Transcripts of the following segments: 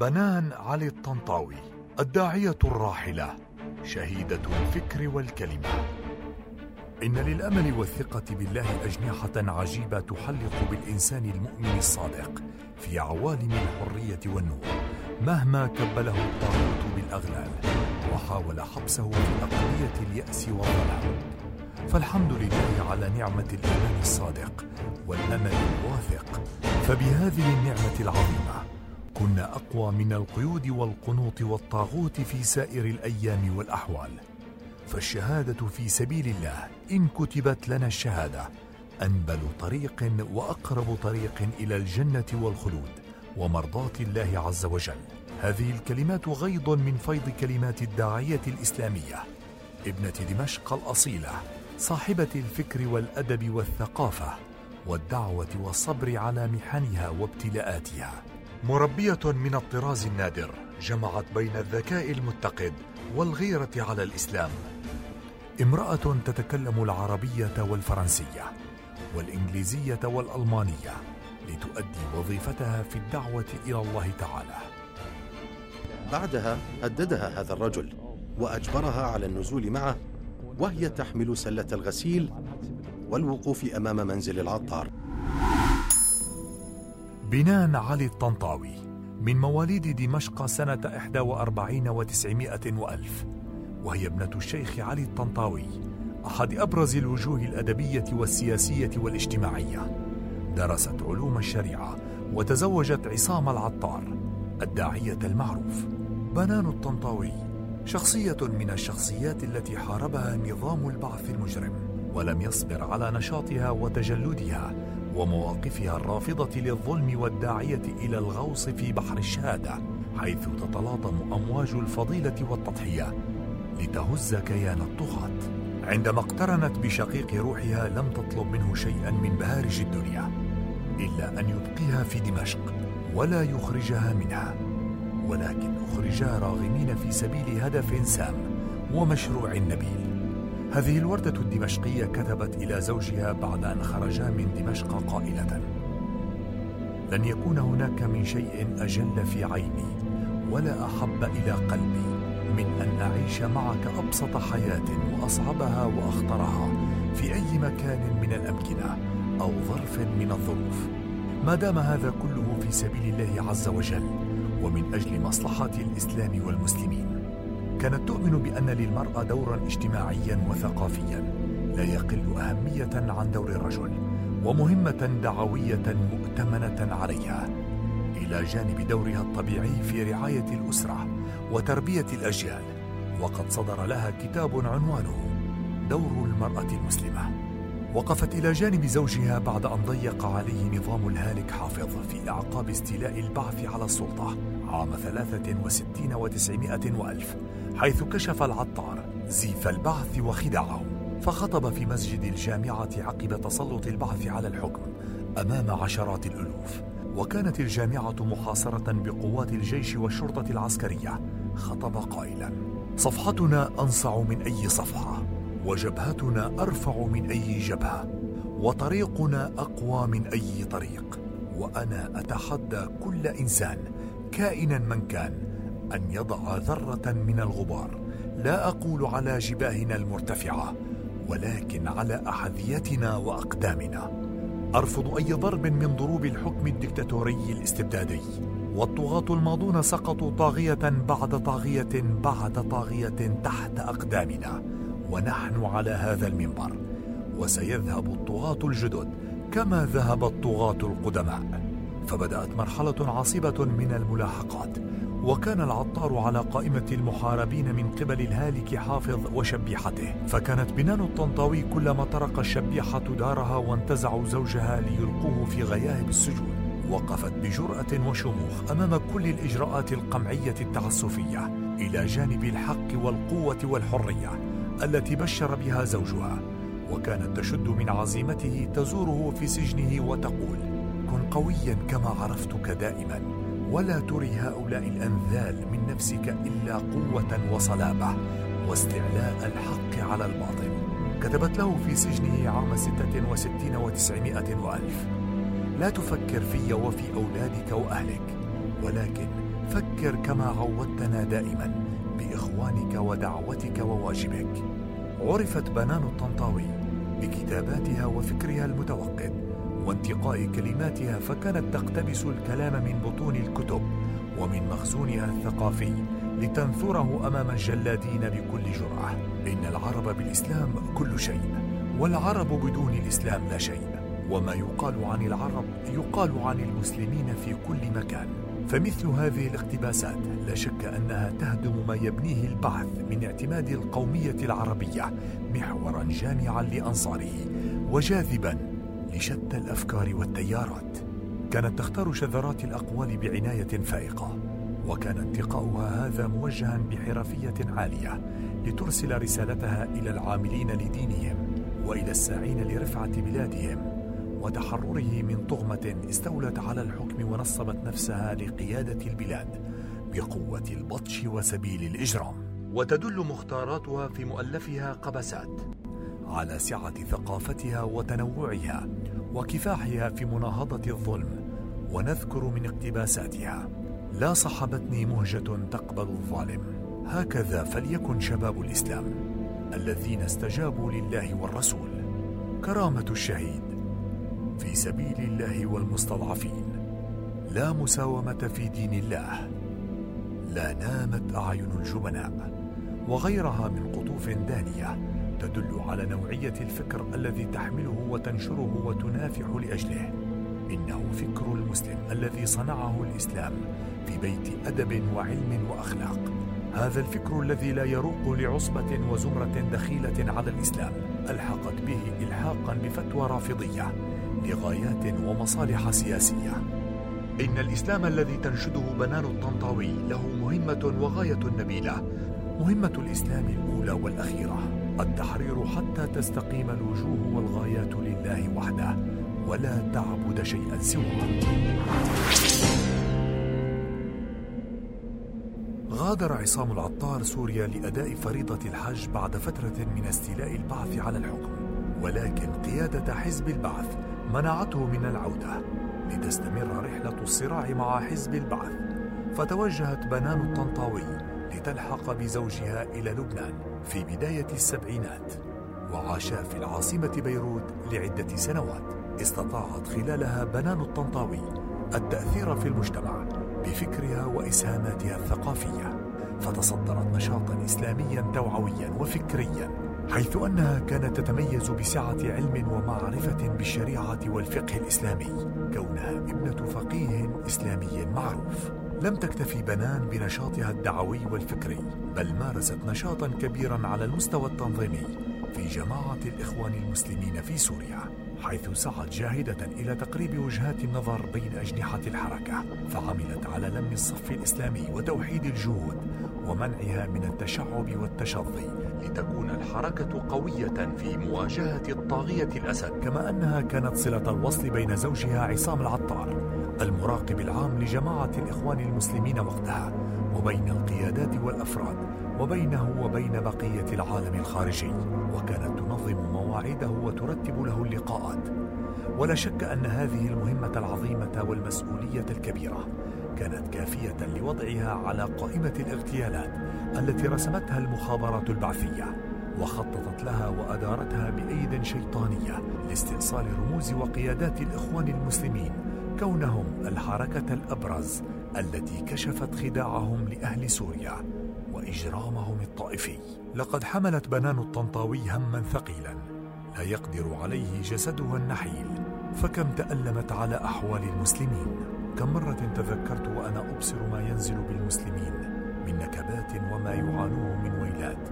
بنان علي الطنطاوي الداعية الراحلة شهيدة الفكر والكلمة. إن للأمل والثقة بالله أجنحة عجيبة تحلق بالإنسان المؤمن الصادق في عوالم الحرية والنور مهما كبله الطاغوت بالأغلال وحاول حبسه في أقلية اليأس والظلام. فالحمد لله على نعمة الإيمان الصادق والأمل الواثق. فبهذه النعمة العظيمة كنا أقوى من القيود والقنوط والطاغوت في سائر الأيام والأحوال. فالشهادة في سبيل الله إن كتبت لنا الشهادة أنبل طريق وأقرب طريق إلى الجنة والخلود ومرضاة الله عز وجل. هذه الكلمات غيض من فيض كلمات الداعية الإسلامية. ابنة دمشق الأصيلة صاحبة الفكر والأدب والثقافة والدعوة والصبر على محنها وابتلاءاتها. مربية من الطراز النادر جمعت بين الذكاء المتقد والغيرة على الإسلام. امرأة تتكلم العربية والفرنسية والإنجليزية والألمانية لتؤدي وظيفتها في الدعوة إلى الله تعالى. بعدها هددها هذا الرجل وأجبرها على النزول معه وهي تحمل سلة الغسيل والوقوف أمام منزل العطار. بنان علي الطنطاوي من مواليد دمشق سنة 41 و900 وألف. وهي ابنة الشيخ علي الطنطاوي أحد أبرز الوجوه الأدبية والسياسية والاجتماعية. درست علوم الشريعة وتزوجت عصام العطار الداعية المعروف. بنان الطنطاوي شخصية من الشخصيات التي حاربها نظام البعث المجرم ولم يصبر على نشاطها وتجلدها ومواقفها الرافضة للظلم والداعية إلى الغوص في بحر الشهادة حيث تتلاطم أمواج الفضيلة والتضحية لتهز كيان الطغاة. عندما اقترنت بشقيق روحها لم تطلب منه شيئا من بهارج الدنيا إلا أن يبقيها في دمشق ولا يخرجها منها ولكن أخرجا راغمين في سبيل هدف سام ومشروع نبيل. هذه الوردة الدمشقية كتبت إلى زوجها بعد أن خرجا من دمشق قائلة. لن يكون هناك من شيء أجل في عيني ولا أحب إلى قلبي من أن أعيش معك أبسط حياة وأصعبها وأخطرها في أي مكان من الأمكنة أو ظرف من الظروف. ما دام هذا كله في سبيل الله عز وجل ومن أجل مصلحة الإسلام والمسلمين. كانت تؤمن بأن للمرأة دورا اجتماعيا وثقافيا لا يقل أهمية عن دور الرجل ومهمة دعوية مؤتمنة عليها. إلى جانب دورها الطبيعي في رعاية الأسرة وتربية الأجيال وقد صدر لها كتاب عنوانه دور المرأة المسلمة. وقفت إلى جانب زوجها بعد أن ضيق عليه نظام الهالك حافظ في أعقاب استيلاء البعث على السلطة. عام ثلاثة وستين وتسعمائة وألف حيث كشف العطار زيف البعث وخداعه فخطب في مسجد الجامعة عقب تسلط البعث على الحكم أمام عشرات الألوف. وكانت الجامعة محاصرة بقوات الجيش والشرطة العسكرية. خطب قائلا صفحتنا أنصع من أي صفحة وجبهتنا أرفع من أي جبهة وطريقنا أقوى من أي طريق وأنا أتحدى كل إنسان كائنا من كان أن يضع ذرة من الغبار. لا أقول على جباهنا المرتفعة ولكن على أحذيتنا وأقدامنا. أرفض أي ضرب من ضروب الحكم الدكتاتوري الاستبدادي. والطغاة الماضون سقطوا طاغية بعد طاغية بعد طاغية تحت أقدامنا ونحن على هذا المنبر. وسيذهب الطغاة الجدد كما ذهب الطغاة القدماء. فبدأت مرحلة عصيبة من الملاحقات وكان العطار على قائمة المحاربين من قبل الهالك حافظ وشبيحته. فكانت بنان الطنطاوي كلما طرق الشبيحة دارها وانتزعوا زوجها ليلقوه في غياهب السجون. وقفت بجرأة وشموخ أمام كل الإجراءات القمعية التعسفية إلى جانب الحق والقوة والحرية التي بشر بها زوجها. وكانت تشد من عزيمته تزوره في سجنه وتقول كن قويا كما عرفتك دائما ولا تري هؤلاء الأنذال من نفسك إلا قوة وصلابة واستعلاء الحق على الباطل. كتبت له في سجنه عام ستة وستين وتسعمائة وألف. لا تفكر في وفي أولادك وأهلك ولكن فكر كما عودتنا دائما بإخوانك ودعوتك وواجبك. عرفت بنان الطنطاوي بكتاباتها وفكرها المتوقد وانتقاء كلماتها فكانت تقتبس الكلام من بطون الكتب ومن مخزونها الثقافي لتنثره أمام الجلادين بكل جراه إن العرب بالإسلام كل شيء والعرب بدون الإسلام لا شيء. وما يقال عن العرب يقال عن المسلمين في كل مكان. فمثل هذه الاقتباسات لا شك أنها تهدم ما يبنيه البعث من اعتماد القومية العربية محورا جامعا لأنصاره وجاذبا لشتى الأفكار والتيارات. كانت تختار شذرات الأقوال بعناية فائقة وكان انتقاؤها هذا موجها بحرفية عالية لترسل رسالتها إلى العاملين لدينهم وإلى الساعين لرفعة بلادهم وتحرره من طغمة استولت على الحكم ونصبت نفسها لقيادة البلاد بقوة البطش وسبيل الإجرام. وتدل مختاراتها في مؤلفها قبسات. على سعة ثقافتها وتنوعها وكفاحها في مناهضة الظلم ونذكر من اقتباساتها لا صحبتني مهجة تقبل الظالم. هكذا فليكن شباب الإسلام الذين استجابوا لله والرسول. كرامة الشهيد في سبيل الله والمستضعفين. لا مساومة في دين الله. لا نامت أعين الجبناء وغيرها من قطوف دانية. تدل على نوعية الفكر الذي تحمله وتنشره وتنافح لأجله. إنه فكر المسلم الذي صنعه الإسلام في بيت أدب وعلم وأخلاق. هذا الفكر الذي لا يروق لعصبة وزمرة دخيلة على الإسلام ألحقت به الحاقا بفتوى رافضية لغايات ومصالح سياسية. إن الإسلام الذي تنشده بنان الطنطاوي له مهمة وغاية نبيلة مهمة الإسلام الأولى والأخيرة. التحرير حتى تستقيم الوجوه والغايات لله وحده ولا تعبد شيئا سواه. غادر عصام العطار سوريا لأداء فريضة الحج بعد فترة من استيلاء البعث على الحكم. ولكن قيادة حزب البعث منعته من العودة لتستمر رحلة الصراع مع حزب البعث. فتوجهت بنان الطنطاوي لتلحق بزوجها إلى لبنان. في بداية السبعينات وعاشا في العاصمة بيروت لعدة سنوات. استطاعت خلالها بنان الطنطاوي التأثير في المجتمع بفكرها وإسهاماتها الثقافية فتصدرت نشاطا إسلاميا توعويا وفكريا حيث أنها كانت تتميز بسعة علم ومعرفة بالشريعة والفقه الإسلامي كونها ابنة فقيه إسلامي معروف. لم تكتفي بنان بنشاطها الدعوي والفكري بل مارست نشاطا كبيرا على المستوى التنظيمي في جماعة الإخوان المسلمين في سوريا حيث سعت جاهدة إلى تقريب وجهات النظر بين أجنحة الحركة فعملت على لم الصف الإسلامي وتوحيد الجهود ومنعها من التشعب والتشظي لتكون الحركة قوية في مواجهة الطاغية الأسد. كما أنها كانت صلة الوصل بين زوجها عصام العطار المراقب العام لجماعة الإخوان المسلمين وقتها وبين القيادات والأفراد وبينه وبين بقية العالم الخارجي. وكانت تنظم مواعيده وترتب له اللقاءات. ولا شك أن هذه المهمة العظيمة والمسؤولية الكبيرة كانت كافية لوضعها على قائمة الاغتيالات التي رسمتها المخابرات البعثية وخططت لها وأدارتها بأيد شيطانية لاستئصال رموز وقيادات الإخوان المسلمين كونهم الحركة الأبرز التي كشفت خداعهم لأهل سوريا وإجرامهم الطائفي. لقد حملت بنان الطنطاوي هما ثقيلا لا يقدر عليه جسدها النحيل. فكم تألمت على أحوال المسلمين. كم مرة تذكرت وأنا أبصر ما ينزل بالمسلمين من نكبات وما يعانوه من ويلات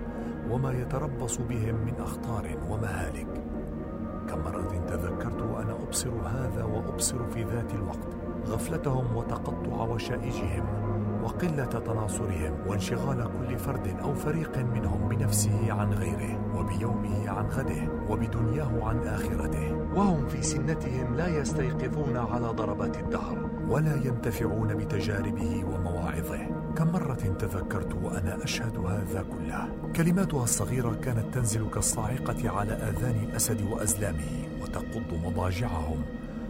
وما يتربص بهم من أخطار ومهالك. كم مرة تذكرت أبصر هذا وأبصر في ذات الوقت. غفلتهم وتقطع وشائجهم وقلة تناصرهم وانشغال كل فرد أو فريق منهم بنفسه عن غيره وبيومه عن غده وبدنياه عن آخرته. وهم في سنتهم لا يستيقظون على ضربات الدهر ولا ينتفعون بتجاربه ومواعظه. كم مرة تذكرت وأنا أشهد هذا كله؟ كلماتها الصغيرة كانت تنزل كالصاعقة على آذان الأسد وأزلامه وتقض مضاجعهم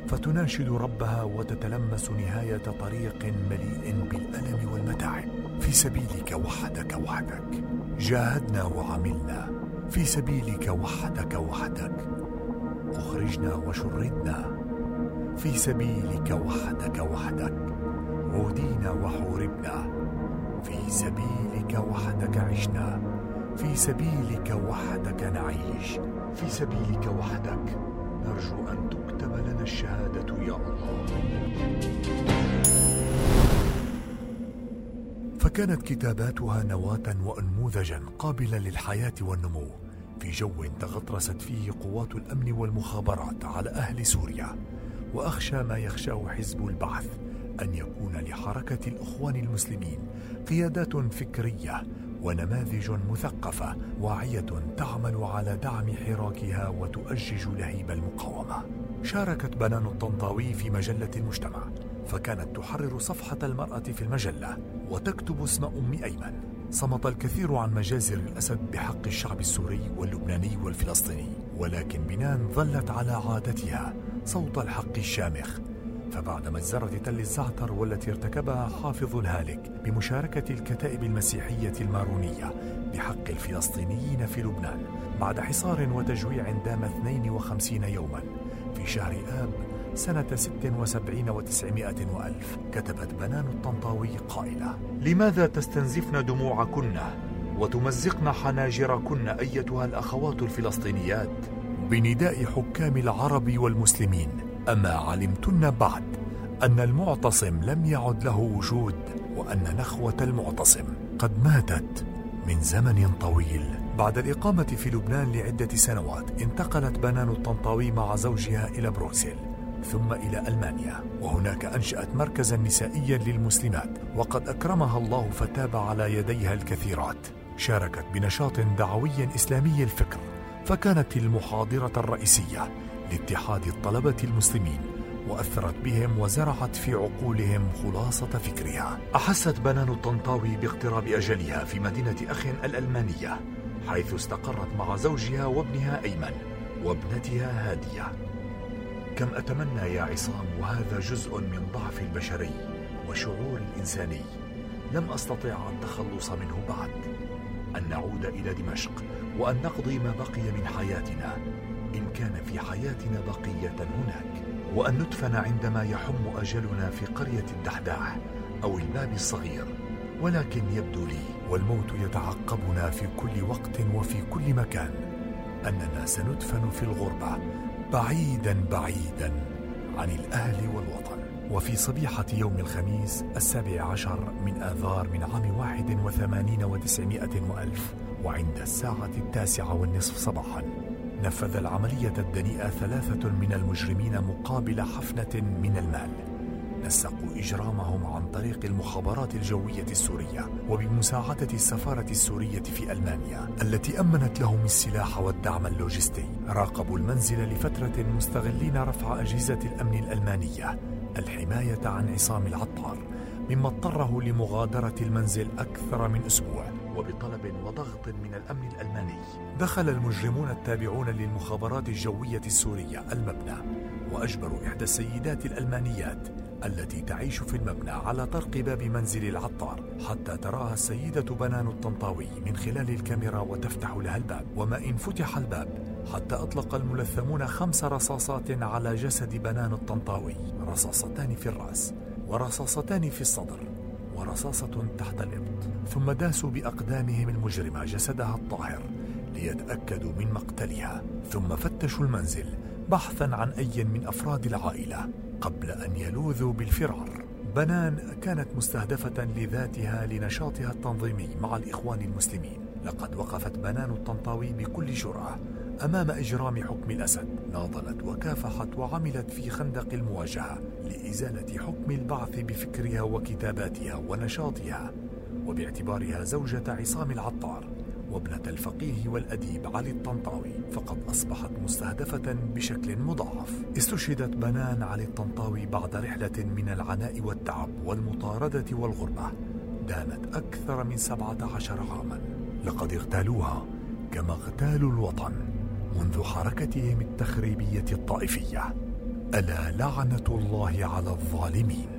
فتناشد ربها وتتلمس نهاية طريق مليء بالألم والمتاعب. في سبيلك وحدك وحدك. جاهدنا وعملنا. في سبيلك وحدك وحدك. أخرجنا وشردنا. في سبيلك وحدك وحدك. عودينا وحوربنا. في سبيلك وحدك عشنا. في سبيلك وحدك نعيش. في سبيلك وحدك. نرجو أن تكتب لنا الشهادة يا الله. فكانت كتاباتها نواة وأنموذجا قابلا للحياة والنمو. في جو تغطرست فيه قوات الأمن والمخابرات على أهل سوريا. وأخشى ما يخشاه حزب البعث. أن يكون لحركة الإخوان المسلمين قيادات فكرية ونماذج مثقفة واعية تعمل على دعم حراكها وتؤجج لهيب المقاومة. شاركت بنان الطنطاوي في مجلة المجتمع فكانت تحرر صفحة المرأة في المجلة وتكتب اسم أم أيمن. صمت الكثير عن مجازر الأسد بحق الشعب السوري واللبناني والفلسطيني ولكن بنان ظلت على عادتها صوت الحق الشامخ فبعد مجزرة تل الزعتر والتي ارتكبها حافظ الهالك بمشاركة الكتائب المسيحية المارونية بحق الفلسطينيين في لبنان بعد حصار وتجويع دام 52 يوما في شهر آب سنة 76 وتسعمائة وألف. كتبت بنان الطنطاوي قائلة لماذا تستنزفن دموعكن وتمزقن حناجركن أيتها الأخوات الفلسطينيات؟ بنداء حكام العرب والمسلمين أما علمتن بعد أن المعتصم لم يعد له وجود وأن نخوة المعتصم قد ماتت من زمن طويل. بعد الإقامة في لبنان لعدة سنوات انتقلت بنان الطنطاوي مع زوجها إلى بروكسل ثم إلى ألمانيا وهناك أنشأت مركزا نسائيا للمسلمات وقد أكرمها الله فتاب على يديها الكثيرات. شاركت بنشاط دعوي إسلامي الفكر فكانت المحاضرة الرئيسية لاتحاد الطلبة المسلمين وأثرت بهم وزرعت في عقولهم خلاصة فكرها. أحست بنان الطنطاوي باقتراب أجلها في مدينة أخ الألمانية حيث استقرت مع زوجها وابنها أيمن وابنتها هادية. كم أتمنى يا عصام وهذا جزء من ضعف البشري وشعور الإنساني. لم أستطع التخلص منه بعد. أن نعود إلى دمشق وأن نقضي ما بقي من حياتنا. إن كان في حياتنا بقية هناك وأن ندفن عندما يحم أجلنا في قرية الدحداح أو الباب الصغير. ولكن يبدو لي والموت يتعقبنا في كل وقت وفي كل مكان أننا سندفن في الغربة بعيدا بعيدا عن الأهل والوطن. وفي صبيحة يوم الخميس السابع عشر من آذار من عام واحد وثمانين وتسعمائة وألف وعند الساعة التاسعة والنصف صباحا. نفذ العملية الدنيئة ثلاثة من المجرمين مقابل حفنة من المال. نسقوا إجرامهم عن طريق المخابرات الجوية السورية وبمساعدة السفارة السورية في ألمانيا التي أمنت لهم السلاح والدعم اللوجستي. راقبوا المنزل لفترة مستغلين رفع أجهزة الأمن الألمانية. الحماية عن عصام العطار مما اضطره لمغادرة المنزل أكثر من أسبوع وبطلب وضغط من الأمن الألماني. دخل المجرمون التابعون للمخابرات الجوية السورية المبنى وأجبروا إحدى السيدات الألمانيات التي تعيش في المبنى على طرق باب منزل العطار حتى تراها السيدة بنان الطنطاوي من خلال الكاميرا وتفتح لها الباب. وما إن فتح الباب حتى أطلق الملثمون خمس رصاصات على جسد بنان الطنطاوي رصاصتان في الرأس ورصاصتان في الصدر ورصاصة تحت الإبط. ثم داسوا بأقدامهم المجرمة جسدها الطاهر ليتأكدوا من مقتلها ثم فتشوا المنزل بحثا عن أي من أفراد العائلة قبل أن يلوذوا بالفرار. بنان كانت مستهدفة لذاتها لنشاطها التنظيمي مع الإخوان المسلمين. لقد وقفت بنان الطنطاوي بكل جرأة أمام إجرام حكم الأسد. ناضلت وكافحت وعملت في خندق المواجهة لإزالة حكم البعث بفكرها وكتاباتها ونشاطها وباعتبارها زوجة عصام العطار. وابنة الفقيه والأديب علي الطنطاوي فقد أصبحت مستهدفة بشكل مضاعف. استشهدت بنان علي الطنطاوي بعد رحلة من العناء والتعب والمطاردة والغربة. دامت أكثر من سبعة عشر عاما. لقد اغتالوها كما اغتالوا الوطن منذ حركتهم التخريبية الطائفية. ألا لعنة الله على الظالمين.